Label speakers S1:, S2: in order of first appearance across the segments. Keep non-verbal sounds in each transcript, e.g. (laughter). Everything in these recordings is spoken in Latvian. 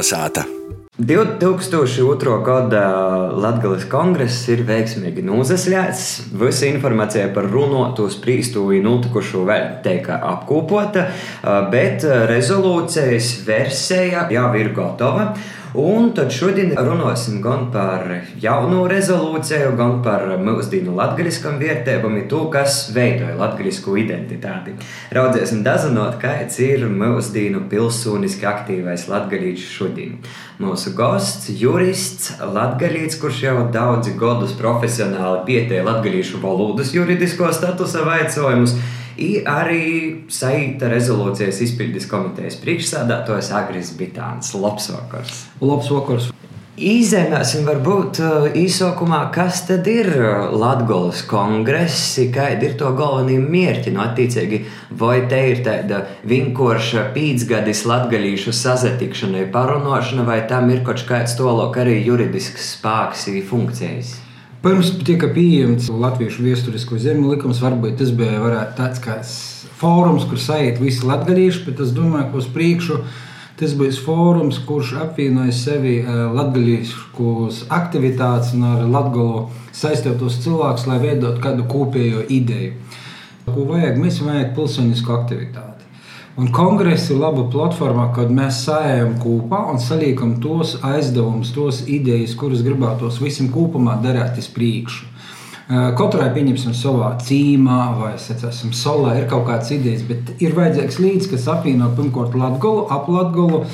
S1: Kalnasāta.
S2: 2002. gada Latvijas kongress ir veiksmīgi nozasļāts. Visa informācija par runāto sprīstuvi notikušo vēl tiek apkopota, bet rezolūcijas versija jau ir gatava. Un tad šodien runāsim gan par jaunu rezolūciju, gan par mūsdienu latgaļiskam vērtībam, to, kas veidoja latgaļisku identitāti. Raudzēsim dazinot, kāds ir mūsdienu pilsoniski aktīvais latgaļīts šodien. Mūsu gosts, jurists, latgaļīts, kurš jau daudzi gadus profesionāli pietēja latgaļīšu valodas juridisko statusa vaicojumus I arī saita rezolūcijas izpildes komitejas priekšsādātājs Agris Bitāns. Labs vakars!
S3: Labs vakars!
S2: Izēmēsim varbūt uh, īsākumā, kas tad ir uh, Latvijas kongresi, kādi ir to galvenie mērķi. No nu, attiecīgi, vai te ir tāda vienkārša pīdzgadis latgalīšu sazatikšanai, parunāšana, vai tam ir kaut kāds tolok arī juridisks spēks, funkcijas?
S3: Pirms tika pieņemts Latviešu vēsturisko zemju likums, varbūt tas bija varētu, tāds kā fórums, kur sajiet visi latgadījuši, bet es domāju, ka uz priekšu tas būs fórums, kurš apvienoja sevi eh, latgadījušos aktivitātes un ar latgalo saistītos cilvēkus, lai veidot kādu kopējo ideju. Ko vajag? Mēs vajag pilsonisku aktivitāti. Un kongress ir laba platforma, kad mēs sējam kopā un saliekam tos aizdevumus, tos idejas, kuras gribētos visam kopumā darīt uz priekšu. Katrai pieņemsim savā cīmā, vai esam solā, ir kaut kādas idejas, bet ir vajadzīgs līdzi, kas apvieno pirmkārt Latviju, ap Latviju.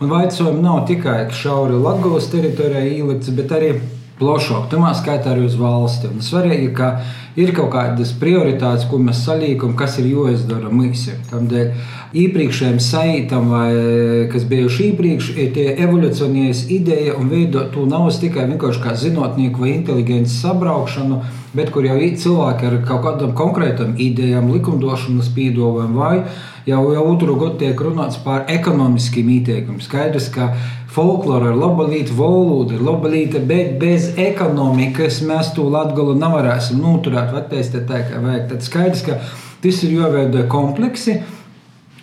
S3: Un vaicojumi nav tikai šauri Latvijas teritorijā ielikts, bet arī plašāk, tamā skaitā arī uz valsti. Un svarīgi, ka ir kaut kādas prioritātes, ko mēs salīkam, kas ir jāizdara misija. Tādēļ iepriekšējiem saitam, vai kas bijuši iepriekš, ir tie evolūcionējas ideja un veidot to nav tikai vienkārši kā zinātnieku vai inteliģences sabraukšanu, bet kur jau ir cilvēki ar kaut kādām konkrētām idejām, likumdošanas pīdolēm vai jau, jau otru gadu tiek runāts par ekonomiskiem ieteikumiem. Skaidrs, ka folklora ir laba līnija, valoda ir laba līnija, bet bez ekonomikas mēs to latgalu nevarēsim noturēt, attīstīt tā, kā vajag. Tad skaidrs, ka tas ir jāveido kompleksi.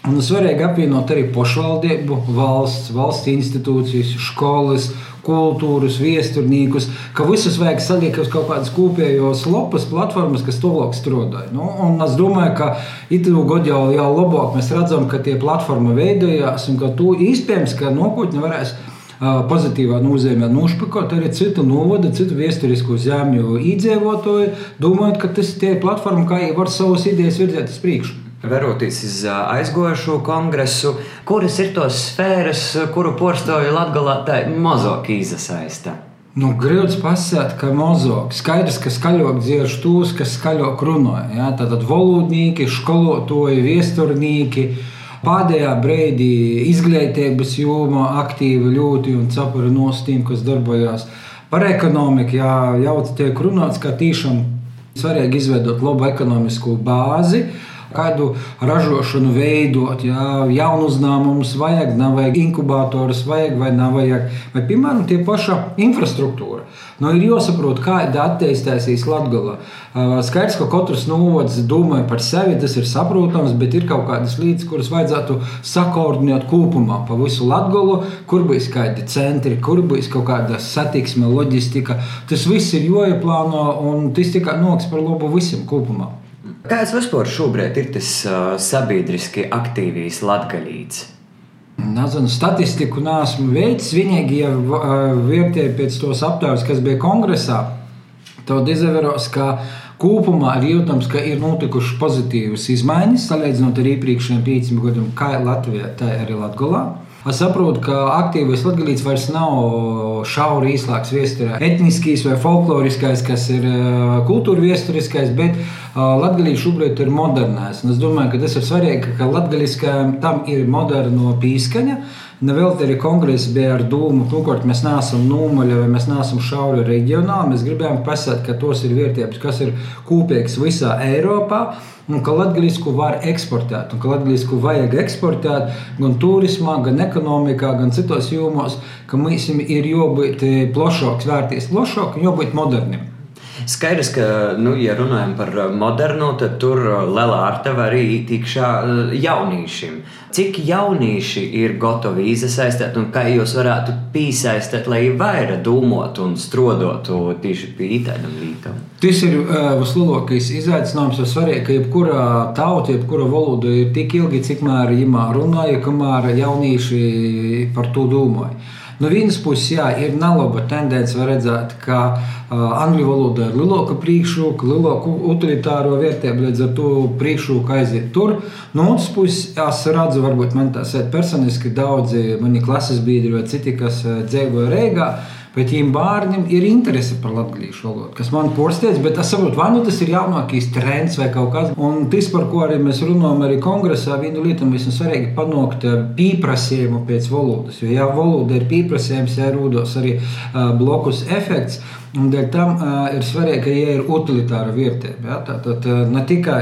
S3: Un svarīgi apvienot arī pašvaldību, valsts, valsts institūcijas, skolas, kultūras, viesturniekus, ka visus vajag salikt uz kaut kādas kopējos lapas platformas, kas tālāk strādāja. Nu, es domāju, ka itū gadu jau, jau labāk mēs redzam, ka tie platforma veidojās un ka to iespējams, ka nākotnē varēs pozitīvā nozīmē nošpakot arī citu novada, citu vēsturisku zemju iedzīvotāju, domājot, ka tas ir platforma, kā jau var savas idejas virzēt uz priekšu.
S2: Veroties uz aizgojušo kongresu, kuras ir tos sfēras, kuru porstoju Latvijā tā mazāk izasaista?
S3: Nu, Grūti pasakāt, ka mazāk. Skaidrs, ka skaļāk dziež tos, kas skaļāk runāja. Ja? Tātad valodnieki, skolotāji, viesturnieki Pēdējā brīdī izglītības jomā aktīvi ļoti un cepuri no tiem, kas darbojās par ekonomiku. Jā, jau tiek runāts, ka tiešām svarīgi izveidot labu ekonomisku bāzi kādu ražošanu veidot, jā, jaunu uzņēmumus vajag, nav vajag inkubatorus, vajag vai nav vajag, vai piemēram tie paša infrastruktūra. Nu, ir jāsaprot, kāda attīstīsies Latvijā. Skaidrs, ka katrs novads domā par sevi, tas ir saprotams, bet ir kaut kādas lietas, kuras vajadzētu sakoordinēt kopumā pa visu Latviju, kur būs kādi centri, kur būs kaut kāda satiksme, loģistika. Tas viss ir jāieplāno un tas tikai noks par labu visam kopumā.
S2: Kāds vispār šobrīd ir tas uh, sabiedriski aktīvs latgaļīts?
S3: Nezinu, statistiku neesmu veicis. Vienīgi, ja vērtēju pēc tos aptaujas, kas bija kongresā, tad izvērās, ka kopumā ir jūtams, ka ir notikušas pozitīvas izmaiņas, salīdzinot ar iepriekšējiem pieciem gadiem, kā Latvijā, tā arī Latvijā. Es saprotu, ka aktīvais latgadījums vairs nav šauri īslāks viesturē, etniskais vai folkloriskais, kas ir kultūra viesturiskais, bet latgadījums šobrīd ir modernais. Un es domāju, ka tas ir svarīgi, ka latgadījumam tam ir moderno pīskaņa. Nevēl arī kongress bija ar dūmu, nu, ka mēs neesam nūmaļi vai mēs neesam šauri reģionāli. Mēs gribējām pasakāt, ka tos ir vērtības, kas ir kopīgas visā Eiropā un ka latviešu var eksportēt, un ka latviešu vajag eksportēt gan turismā, gan ekonomikā, gan citos jomos, ka mums ir jābūt plašāks, vērties plašāk un jābūt moderniem.
S2: Skaidrs, ka, nu, ja runājam par modernu, tad tur lielā artava arī tikšā jaunīšiem. Cik jaunieši ir gatavi iesaistīt un kā jūs varētu piesaistīt, lai vairāk domātu un strodotu tieši pie tādām lietām?
S3: Tas ir uh, vislielākais izaicinājums, jo svarīgi, ka jebkura tauta, jebkura valoda ir tik ilgi, cik mēr viņa runāja, kamēr jaunieši par to domāja. No vienas puses, jā, ir nelaba tendence redzēt, ka uh, angļu valoda ir lielāka priekšroka, lielāka utilitāro vērtību, līdz ar to priekšroka aiziet tur. No otras puses, es redzu, varbūt man tas ir personiski daudzi mani klases biedri vai citi, kas uh, dzīvo Rīgā Bet viņiem bērniem ir interese par latviešu valodu, kas man porsteidz, bet es saprotu, vai nu tas ir jaunākais trends vai kaut kas. Un tas, par ko arī mēs runājam, arī kongresā, viena lieta mums ir svarīgi panākt eh, pieprasījumu pēc valodas. Jo, ja valoda ir pieprasījums, ja rūdos arī uh, blokus efekts, Un dēļ tam uh, ir svarīgi, ka ja ir utilitāra vērtība. Ja? Tātad uh, ne tikai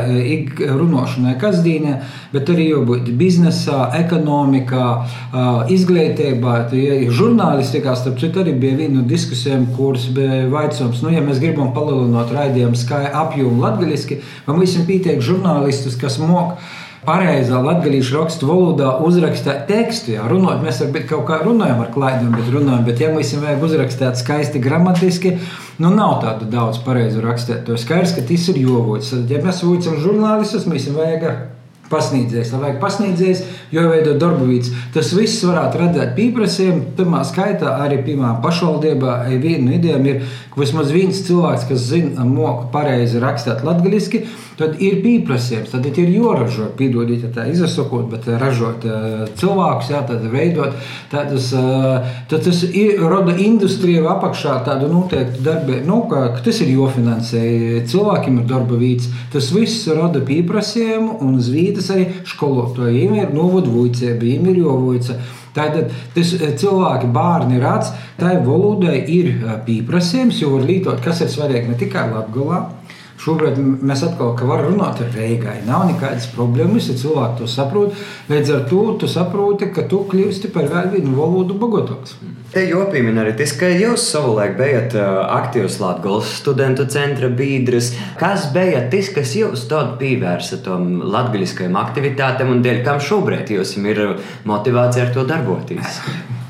S3: runāšanai kasdienē, bet arī jābūt biznesā, ekonomikā, uh, izglītībā. Ja ir žurnālistikā, starp citu, arī bija viena no diskusijām, kuras bija vaicājums, nu, ja mēs gribam palielināt raidījumu skaitu apjomu latviešu, vai mums ir pietiekami žurnālistus, kas mākslinieki pareizā latviešu rakstu valodā uzrakstīt tekstu. Jā, runāt, mēs ar, kaut kā runājam ar klaidām, bet, runājam, bet ja mums vajag uzrakstīt skaisti gramatiski, nu nav tādu daudz pareizu rakstīt. To skaidrs, ka tas ir jovots. Ja mēs vicam žurnālistus, mēs vajag pasniedzējs, lai vajag pasniedzējs, jo veido darbu vietas. Tas viss varētu redzēt pieprasījumu. Pirmā skaitā arī pirmā pašvaldībā viena no idejām ir, ka vismaz viens cilvēks, kas zina, moku pareizi rakstīt latviešu, tad ir pieprasījums, tad ir jāražo, piedodiet, tā izsakot, bet ražot uh, cilvēkus, jā, tad veidot. Tādus, uh, tad tas ir, rada industriju apakšā tādu noteiktu darbu, nu, ka tas ir jofinansē, cilvēkiem ir darba vīts, tas viss rada pieprasījumu un zvītas tas arī skolotājiem ir novadvojcība, viņiem ir jovojca. Tātad tas cilvēki, bērni redz, tai valodai ir pieprasījums, jo var lietot, kas ir svarīgi ne tikai Latvijā. Šobrīd mēs atkal varam runāt ar Reigai. Nav nekādas problēmas, ja cilvēki to saprot. Līdz ar to tu saproti, ka tu kļūsti par vēl vienu valodu bagātāks.
S2: Te jopīmina arī tas, ka jūs savulaik bijat aktīvs Latvijas studentu centra biedrs. Kas bija tas, kas jūs tādu pievērsa tam latviskajam aktivitātēm un dēļ kam šobrīd jums ir motivācija ar to darboties? (laughs)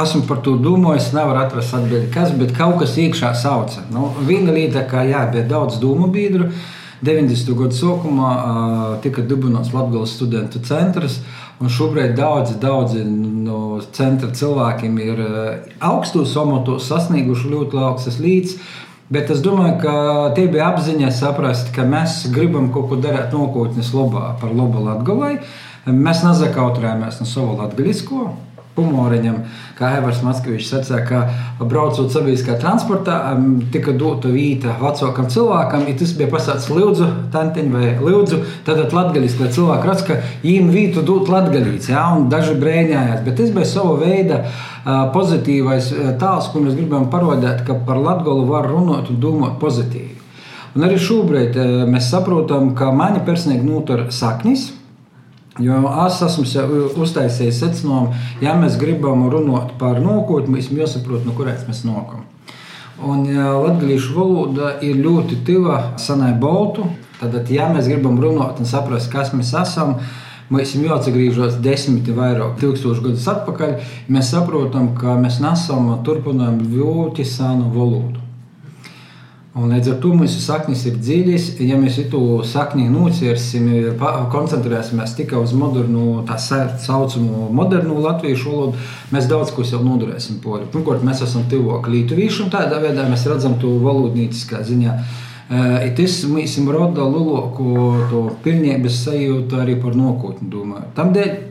S3: Esmu par to domājis, nevaru atrast atbildi, kas, bet kaut kas iekšā sauca. Nu, viena lieta, ka jā, bija daudz domu biedru. 90. gadu sākumā uh, tika dibināts Latvijas studentu centrs. Šobrīd daudzi, daudzi no centra cilvēkiem ir augstos amatos sasnieguši ļoti augstas līdzi. Bet es domāju, ka tie bija apziņā saprast, ka mēs gribam kaut ko darīt nākotnes labā, par labu Latvijai. Mēs nezakautrējamies no sava latvisko humoriņam, kā Evers Maskavīčs sacīja, ka braucot sabiedriskā transportā, tika dota vīta vecākam cilvēkam, ja tas bija pasācis Lūdzu, tantiņu vai Lūdzu, tad latgaļiski, lai cilvēki redz, ka viņiem vītu dot latgaļīts, ja, un daži brēņājās, bet tas bija sava veida pozitīvais tāls, ko mēs gribam parodēt, ka par latgalu var runāt un domāt pozitīvi. Un arī šobrīd mēs saprotam, ka mani personīgi notur saknis, Jo es esmu uztaisījis secinājumu, ja mēs gribam runāt par nākotni, mums jāsaprot, no kurienes mēs nākam. Un latviešu valoda ir ļoti tuva senai baltu. Tad, ja mēs gribam runāt un saprast, kas mēs esam, mēs esam jāatgriežas desmit vai vairāk tūkstošu gadus atpakaļ. Mēs saprotam, ka mēs nesam turpinājumi ļoti senu valodu. Un līdz ar to mūsu saknes ir dziļas. Ja mēs to sakni nocirsim, koncentrēsimies tikai uz modernu, tā saucamo modernu latviešu valodu, mēs daudz ko sev nodarīsim pori. Pirmkārt, mēs esam tuvāk lītuviešiem, tādā veidā mēs redzam to valodnīciskā ziņā. Uh, tas mums rada lielāko pilnības sajūtu arī par nākotni. Tādēļ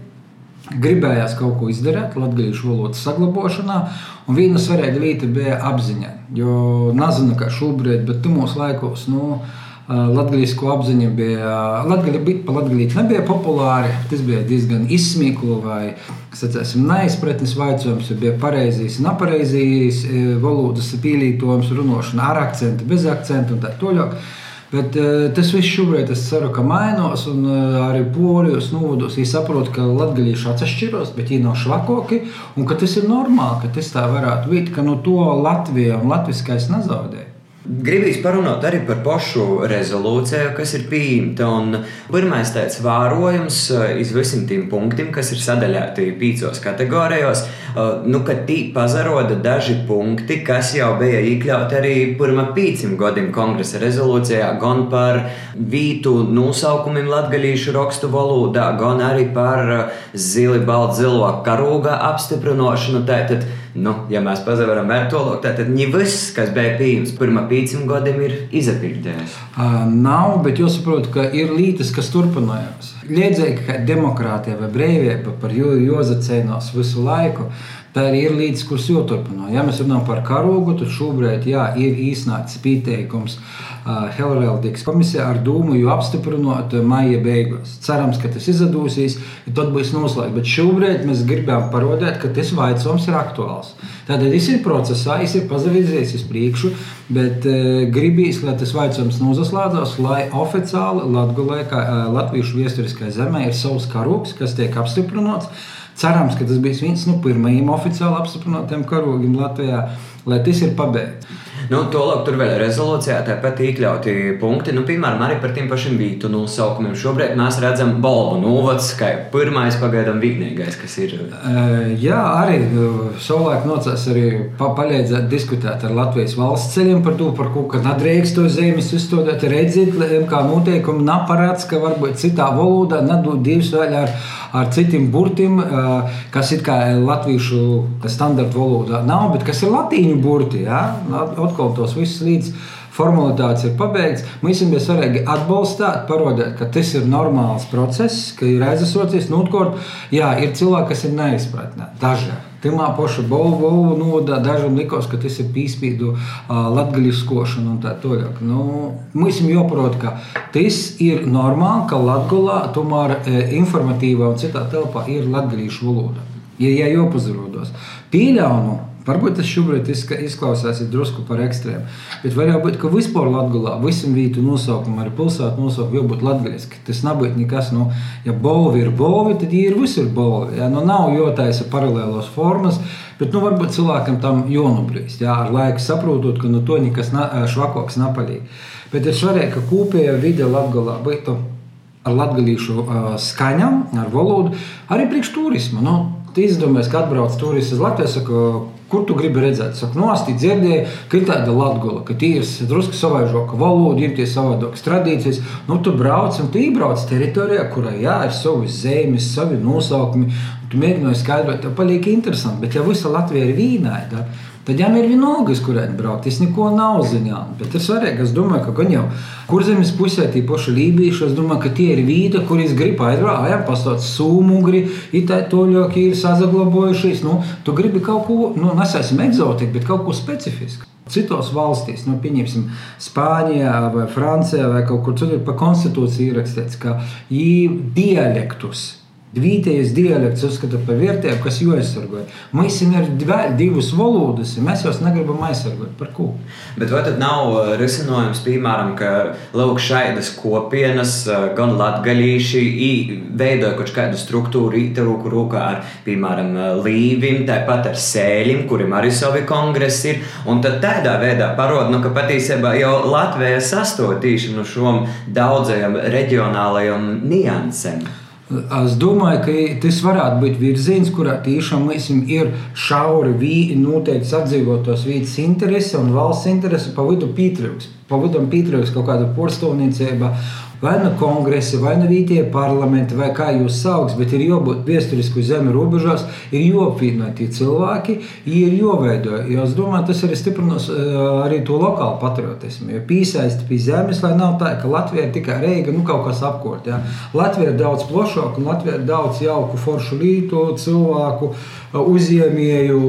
S3: gribējās kaut ko izdarīt latviešu valodas saglabāšanā, un viena svarīga lieta bija apziņa. Jo nezinu, kā šobrīd, bet tajos laikos. Nu, Latvijas apziņa bija. Latvija bija pa latviešu nebija populāra. Tas bija diezgan izsmīklo vai sacēsim, neizpratnes jautājums. Bija pareizīs, nepareizīs valodas pielietojums, runāšana ar akcentu, bez akcentu un tā tālāk. Bet uh, tas viss šobrīd, es ceru, ka mainās, un uh, arī polijos novados viņi saprot, ka latgadījuši atšķiros, bet viņi nav švakoki, un ka tas ir normāli, ka tas tā varētu būt, ka no to Latvija un latviskais nezaudē.
S2: Gribīs parunāt arī par pašu rezolūciju, kas ir pieņemta. Pirmais tāds vērojums iz visiem tiem punktiem, kas ir sadalīti pīcos kategorijos, nu, ka tī pazaroda daži punkti, kas jau bija iekļauti arī pirmā pīcim gadiem kongresa rezolūcijā, gan par vītu nosaukumiem latgalīšu rakstu valodā, gan arī par zili baltu zilo karūga apstiprināšanu. Tātad, Nu, ja mēs pazaveram vērtolu, tad ne viss, kas bija pieejams pirmā pīcim gadiem, ir izpildījis.
S3: Uh, nav, bet jūs saprotat, ka ir lietas, kas turpinājās. Liedzēji, ka demokrātija vai brīvība par jo, jozacēnos visu laiku. Tā ir līdzi, kuras joturpina. Ja mēs runājam par karogu, tad šobrīd jā, ir īsnāts pieteikums uh, Helvēldikas komisijā ar dūmu, jo apstiprinot maija beigās. Cerams, ka tas izdosies, ja tad būs noslēgts. Bet šobrīd mēs gribam parādīt, ka tas vaicājums ir aktuāls. Tātad viss ir procesā, viss ir pazavizies uz priekšu, bet uh, gribīs, lai tas vaicājums nozaslēdzās, lai oficiāli kā uh, Latviešu viesturiskajā zemē, ir savs karogs, kas tiek apstiprināts. Cerams, ka tas bija viens no nu, pirmajiem oficiāli apstiprinātiem karogiem Latvijā, lai tas ir pabeigts.
S2: Nu, Tolāk tur vēl ir rezolūcijā tāpat iekļauti punkti, nu, piemēram, arī par tiem pašiem vītu nosaukumiem. Šobrīd mēs redzam balvu novads, kā pirmais pagaidām vienīgais, kas ir.
S3: Uh, jā, arī savulaik nocās arī pa, palīdzēt diskutēt ar Latvijas valsts ceļiem par to, par ko, ka nedrīkst to zemes uzstādīt, redzēt, kā noteikumi nav parāds, ka varbūt citā valodā nedod divas vēl ar, ar citiem burtiem, uh, kas ir kā latviešu standarta valodā nav, bet kas ir latīņu burti. Ja? atkal tos visus līdz formalitātes ir pabeigts. Mums ir svarīgi atbalstīt, parādīt, ka tas ir normāls process, ka ir aizsardzības. Nu, jā, ir cilvēki, kas ir neizpratnē. Daži. Timā paša Bolvu nodā dažam likās, ka tas ir pīspīdu latgaļiskošana un tā tālāk. Nu, mums jāprot, ka tas ir normāli, ka Latgulā tomēr informatīvā un citā telpā ir latgaļīšu valoda. Ir jājopazarodos. Pieļauju, Varbūt tas šobrīd izklausās drusku par ekstrēmu, bet var jau būt, ka vispār Latvijā visam vītu nosaukumam, arī pilsētu nosaukumam, jau būtu latviešu. Tas nebūtu nekas, nu, ja bolvi ir bolvi, tad ir visur bolvi. Ja? Nu, nav jotaisa paralēlos formas, bet nu, varbūt cilvēkam tam jonubrīst. Ja? Ar laiku saprotot, ka no nu, to nekas na, švakoks napalīgi. Bet ir svarīgi, ka kopējā vide Latvijā būtu ar latviešu skaņām, ar valodu, arī priekš turisma. Nu, Tu izdomājies, ka atbrauc turists uz Latviju, saka, kur tu gribi redzēt. Saka, no nu, dzirdēji, ka ir tāda latgola, ka tie ir drusku savaižoka valoda, ir tie savādākas tradīcijas. Nu, tu brauc un tu iebrauc teritorijā, kurā jā, ir savas zemes, savi nosaukumi. Tu mēģināji skaidrot, tev paliek interesanti. Bet ja visa Latvija ir vīnaida, Tad jām ir vienalga, uz kurien braukt. Es neko nav ziņām. Bet ir svarīgi, es domāju, ka gan jau kurzemes pusē, tie paši lībieši, es domāju, ka tie ir vīta, kur es gribu aizbraukt. Jā, pastāv sūmugri, itā toļoki ir sazaglabojušies. Nu, tu gribi kaut ko, nu, nesēsim eksotiku, bet kaut ko specifisku. Citos valstīs, nu, pieņemsim, Spānijā vai Francijā vai kaut kur citur, pa konstitūciju ierakstīts, ka viņi dialektus Vietējais dialekts uzskata par vērtību, kas jau aizsargāja. Mums ir divas valodas, un mēs viņus negribam aizsargāt. Par ko?
S2: Bet vai tad nav uh, risinājums, piemēram, ka lūk, šādas kopienas, uh, gan latgaļīši, veidoja kaut kādu struktūru, īteruku rūkā ar, piemēram, uh, līvim, tāpat ar sēļiem, kuriem arī savi kongresi ir. Un tad tādā veidā parāda, nu, ka patiesībā jau Latvija sastotīšana no šiem daudzajiem reģionālajiem niansēm.
S3: Es domāju, ka tas varētu būt virziens, kurā tiešām mēs ir šauri noteikti atdzīvotos vīdes interese un valsts interese pa vidu pietrūks. Pa vidu pietrūks kaut kāda porstovniecība vai nu kongresi, vai nu vītie parlamenti, vai kā jūs sauc, bet ir jābūt vēsturisku zemi robežās, ir jāapvienot tie cilvēki, ir jāveido. Jo es domāju, tas arī stiprinās eh, arī to lokālu patriotismu. Jo piesaist pie zemes, lai nav tā, ka Latvija ir tikai reiga, nu kaut kas apkort. Ja. Latvija ir daudz plašāka, un Latvija ir daudz jauku, foršu lītu, cilvēku, uzņēmēju.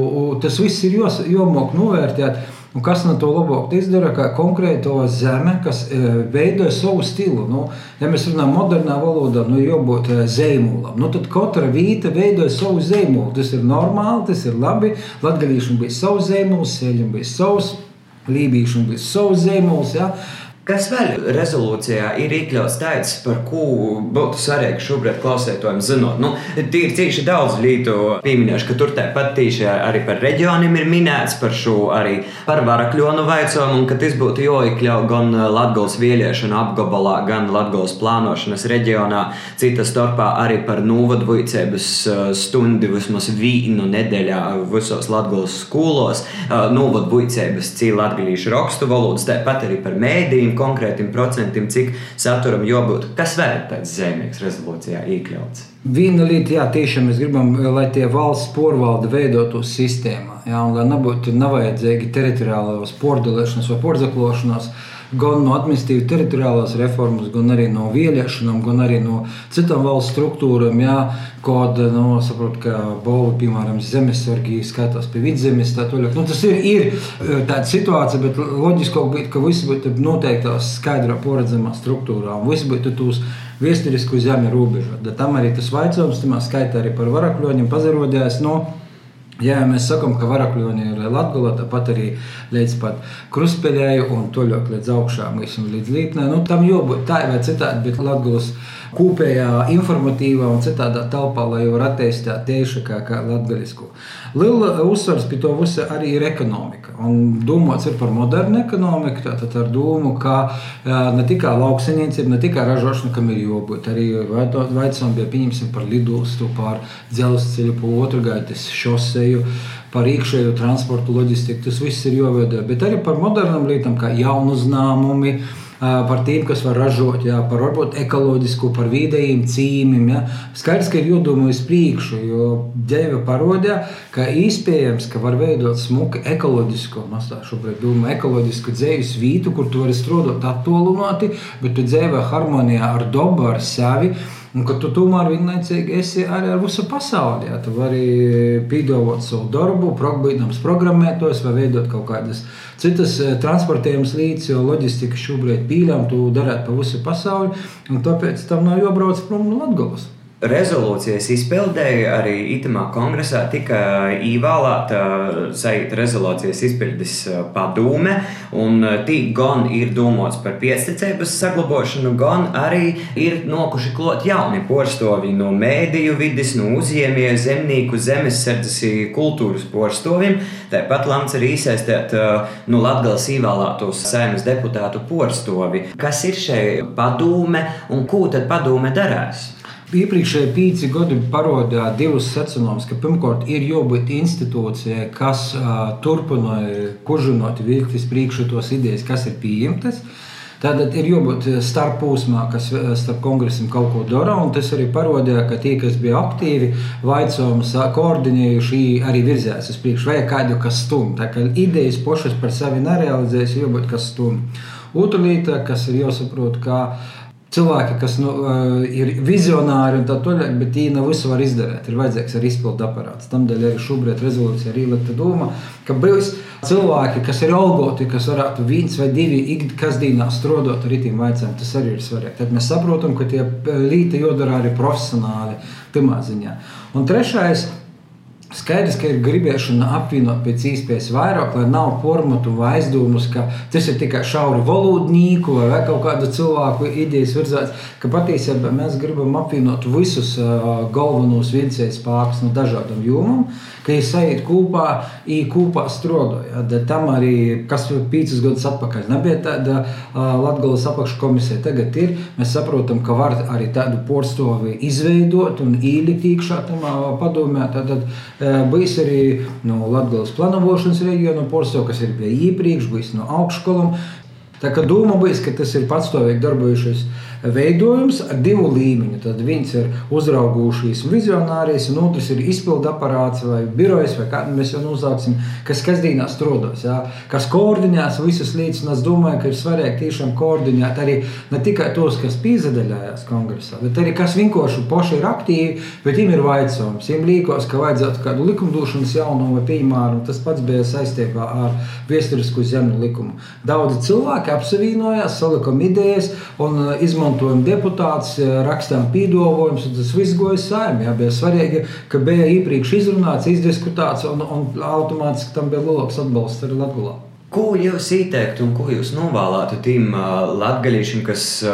S3: Tas viss ir jāmok novērtēt. Un kas no to labāk izdara, kā konkrēto zeme, kas e, veido savu stilu. Nu, ja mēs runājam modernā valodā, nu, jābūt e, zīmolam, nu, tad katra vīta veido savu zīmolu. Tas ir normāli, tas ir labi. Latvijam bija savs zīmols, sēļam bija savs, lībīšam bija savs zīmols. Ja?
S2: Kas vēl rezolūcijā ir iekļauts tāds, par ko būtu svarīgi šobrīd klausētājiem zinot? Nu, Tīri cīši daudz lietu pieminējuši, ka tur tāpat tīši arī par reģioniem ir minēts, par šo arī par varakļonu vaicojumu, un ka tas būtu jāiekļauj gan Latgals vieliešanu apgabalā, gan Latgals plānošanas reģionā, cita starpā arī par novadvojcības uh, stundi vismaz vīnu nedēļā visos Latgals skolos, uh, novadvojcības cīl latgalīšu rakstu valodas, tāpat arī par mēdījiem trim konkrētiem procentiem, cik saturam jābūt. Kas vēl ir tāds zemnieks rezolūcijā iekļauts?
S3: Viena lieta, jā, tiešām mēs gribam, lai tie valsts porvalde veidotos sistēmā, jā, un lai nebūtu nevajadzīgi teritoriālās pordalēšanas vai pordzaklošanās gan no administratīvas teritoriālās reformas, gan arī no vieliešanām, gan arī no citām valsts struktūrām. Jā, Kāda nu, saprot, ka Bolva, piemēram, zemesargi skatās pie vidzemes. Tā, nu, tas ir, ir e, tāda situācija, bet loģiski būtu, ka visi būtu noteiktās skaidrā, poredzamā struktūrā. Un visi būtu tūs vēsturisku zemi robežu. Tam arī tas vaicājums, tā skaitā arī par varakļoņiem pazarodējās. No, nu, Jā, mēs sakām, ka varakļoni ir Latvijā, tāpat arī līdz krustpeļai un toļot līdz augšām, līdz līpnē. Nu, tam jābūt tā vai citādi, bet Latvijas kopējā informatīvā un citādā telpā, lai jau attīstītu tieši kā, kā latgaļisku. Liela uzsvars pie to visa arī ir ekonomika. Un domāts ir par modernu ekonomiku, tātad ar domu, ka ne tikai lauksaimniecība, ne tikai ražošana, kam ir jābūt, arī veicam bija pieņemsim par lidostu, par dzelzceļu, pa otru gaitas šoseju par iekšējo transportu, loģistiku. Tas viss ir jāveido, bet arī par modernām lietām, kā jaunu uzņēmumu par tiem, kas var ražot, jā, par varbūt ekoloģisku, par vidējiem cīmiem. Jā. Skaidrs, ka ir jādomā uz priekšu, jo dēva parodē, ka iespējams, ka var veidot smuku ekoloģisku, mēs tā šobrīd domājam, ekoloģisku dzīves vietu, kur tu vari strādāt attālināti, bet tu dzīvo harmonijā ar dabu, ar sevi. Un ka tu tomēr vienlaicīgi esi arī ar visu pasauli. Jā. Tu vari piedāvāt savu darbu, būdams programmētājs vai veidot kaut kādas citas eh, transportējumas līdzi, jo loģistika šobrīd pīļām, tu darētu pa visu pasauli. Tāpēc tam nav jābrauc prom no Latvijas
S2: rezolūcijas izpildēja arī itamā kongresā tika ievēlēta saita rezolūcijas izpildes padome, un tī gan ir domāts par piesticības saglabāšanu, gan arī ir nokuši klot jauni porstovi no mēdīju vidas, no uzņēmēju, zemnieku, zemesardzes, kultūras porstoviem. Tāpat lemts arī iesaistīt no Latgales ievēlētos saimnes deputātu porstovi. Kas ir šī padome un ko tad padome darās?
S3: Iepriekšējie pieci gadi parādīja divus secinājumus, ka pirmkārt ir jābūt institūcijai, kas uh, turpināja kužinot, vilkt uz priekšu tos idejas, kas ir pieņemtas. Tātad ir jābūt starppūsmā, kas starp kongresiem kaut ko dara. Tas arī parādīja, ka tie, kas bija aktīvi, vaicojumus koordinējuši, arī virzījās uz priekšu, vai kādu kas stumj. Tā kā idejas pašas par sevi nerealizējas, jābūt kas stumj. Otra lieta, kas ir jāsaprot, ka cilvēki, kas nu, uh, ir vizionāri un tā tālāk, bet viņi nav visu var izdarīt. Ir vajadzīgs arī izpildu aparāts. Tādēļ arī šobrīd rezolūcija ir ielikta doma, ka būs cilvēki, kas ir algoti, kas varētu viens vai divi ikdienas strādāt ar itim vaicām. Tas arī ir svarīgi. Tad mēs saprotam, ka tie līti jodara arī profesionāli, timā ziņā. Un trešais Skaidrs, ka ir gribēšana apvienot pēc iespējas vairāk, lai nav formatu vai aizdomas, ka tas ir tikai šauri valodnieku vai kaut kādu cilvēku idejas virzēts. Ka patiesībā mēs gribam apvienot visus uh, galvenos vilcēju spēkus no dažādām jomām ka viņi sajūt kopā, kopā strādāja. Ja? Tam arī, kas piecus gadus atpakaļ nebija tāda uh, Latvijas apakškomisija, tagad ir. Mēs saprotam, ka var arī tādu porstovi izveidot un ielikt iekšā tam uh, padomē. Tad uh, bijis arī no Latvijas planošanas reģiona porstovi, kas ir pie iepriekš, bijis no augšskolām. Tā kā doma bija, ka tas ir patstāvīgi darbojušies veidojums ar divu līmeņu. Tad viens ir uzraugušīs vizionārijas, un otrs ir izpildu aparāts vai birojas, vai kādu mēs jau nosauksim, kas kasdienā strādās, ja? kas koordinēs visas lietas. Es domāju, ka ir svarīgi tiešām koordinēt arī ne tikai tos, kas piedalījās kongresā, bet arī kas vienkārši paši ir aktīvi, bet viņiem ir vaicājums. Viņiem liekas, ka vajadzētu kādu likumdošanas jaunumu vai piemēru, tas pats bija saistībā ar vēsturisku zemju likumu. Daudzi cilvēki apsevienojās, salikām idejas un uh, izmantojam deputātus, uh, rakstām pīdolojumus. Tas viss goja saimē. Bija svarīgi, ka bija iepriekš izrunāts, izdiskutēts un, un automātiski tam bija lielāks atbalsts arī Latvijā.
S2: Ko jūs ieteiktu un ko jūs novēlētu tiem latgaļiešiem, kas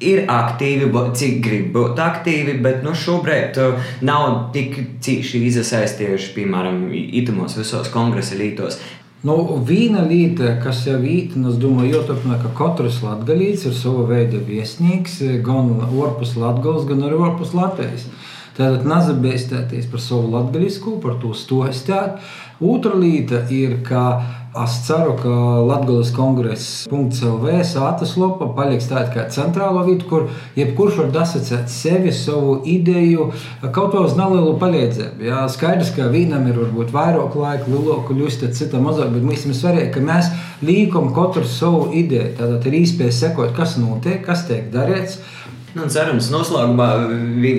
S2: ir aktīvi, cik grib būt aktīvi, bet nu, šobrīd nav tik cīši iesaistījuši, piemēram, itimos visos kongresa lītos.
S3: Nu, viena lieta, kas jau un es domāju, joturpinā, ka katrs latgalīts ir sava veida viesnīgs, gan ārpus Latgales, gan arī ārpus Latvijas. Tātad nezabēstēties par savu latgaļisku, par to stostēt. Otra lieta ir, ka Es ceru, ka Latvijas kongress.CLV sātas lopa paliks tāda kā centrāla vieta, kur jebkurš var dasacēt sevi, savu ideju, kaut ko uz nelielu palīdzību. Jā, skaidrs, ka vienam ir varbūt vairāk laika, lielāku ļustu, citam mazāk, bet mums ir svarīgi, ka mēs līkam katru savu ideju. Tātad ir īspēja sekot, kas notiek, kas tiek darīts.
S2: Nu, cerams, noslēgumā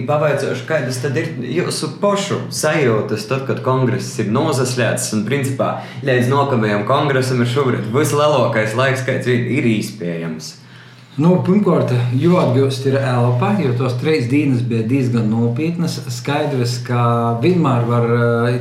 S2: pavaicāšu, kādas tad ir jūsu pašu sajūtas, tad, kad kongress ir nozaslēts un principā līdz nākamajam kongresam ir šobrīd vislielākais laiks, kāds ir iespējams.
S3: Nu, pirmkārt, jau atgūst ir elpa, jo tos trīs dienas bija diezgan nopietnas. Skaidrs, ka vienmēr var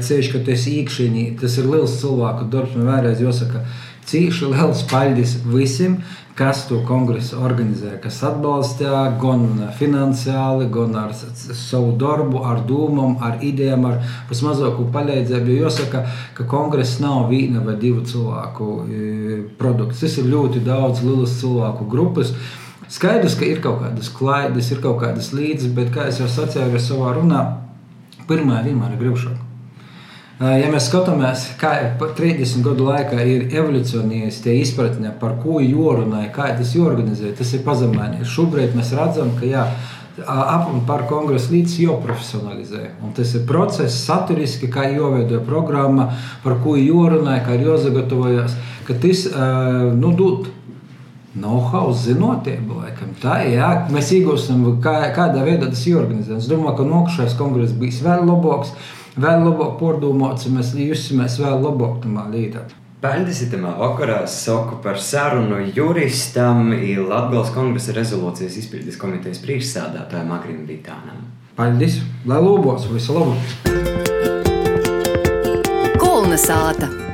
S3: ceļš, ka tu esi iekšēnī, tas ir liels cilvēku darbs. Man vēlreiz jāsaka, cīši liels paldies visiem, kas to kongresu organizē, kas atbalsta gan finansiāli, gan ar savu darbu, ar domām, ar idejām, ar vismazāko palīdzību. Jo jāsaka, ka kongress nav viena vai divu cilvēku e, produkts. Tas ir ļoti daudz lielas cilvēku grupas. Skaidrs, ka ir kaut kādas klaidas, ir kaut kādas līdzes, bet, kā jau sacīju savā runā, pirmā vienmēr ir gribšana. Ja mēs skatāmies, kā 30 gadu laikā ir evolūcionējusi tie izpratne par ko jorunāja, kā tas jorganizē, tas ir pazemējies. Šobrīd mēs redzam, ka jā, ap un par kongresu līdz jau profesionalizē. Un tas ir process, saturiski, kā jāveido programma, par ko jorunāja, kā ir jāsagatavojas, ka tas nu, dod know-how, zinotību. Laikam. Tā ir. Mēs iegūstam, kā, kādā veidā tas ir organizēts. Es domāju, ka nākamais kongress būs vēl labāks vēl labāk pārdomāts, un mēs jusimies vēl labāk tamā līdā.
S2: Paldies, Itamā vakarā saku par sarunu juristam Latvijas kongresa rezolūcijas izpildes komitejas priekšsādātājiem Agrim Vitānam.
S3: Paldies, lai lobos, visu labu! Kulna sāta!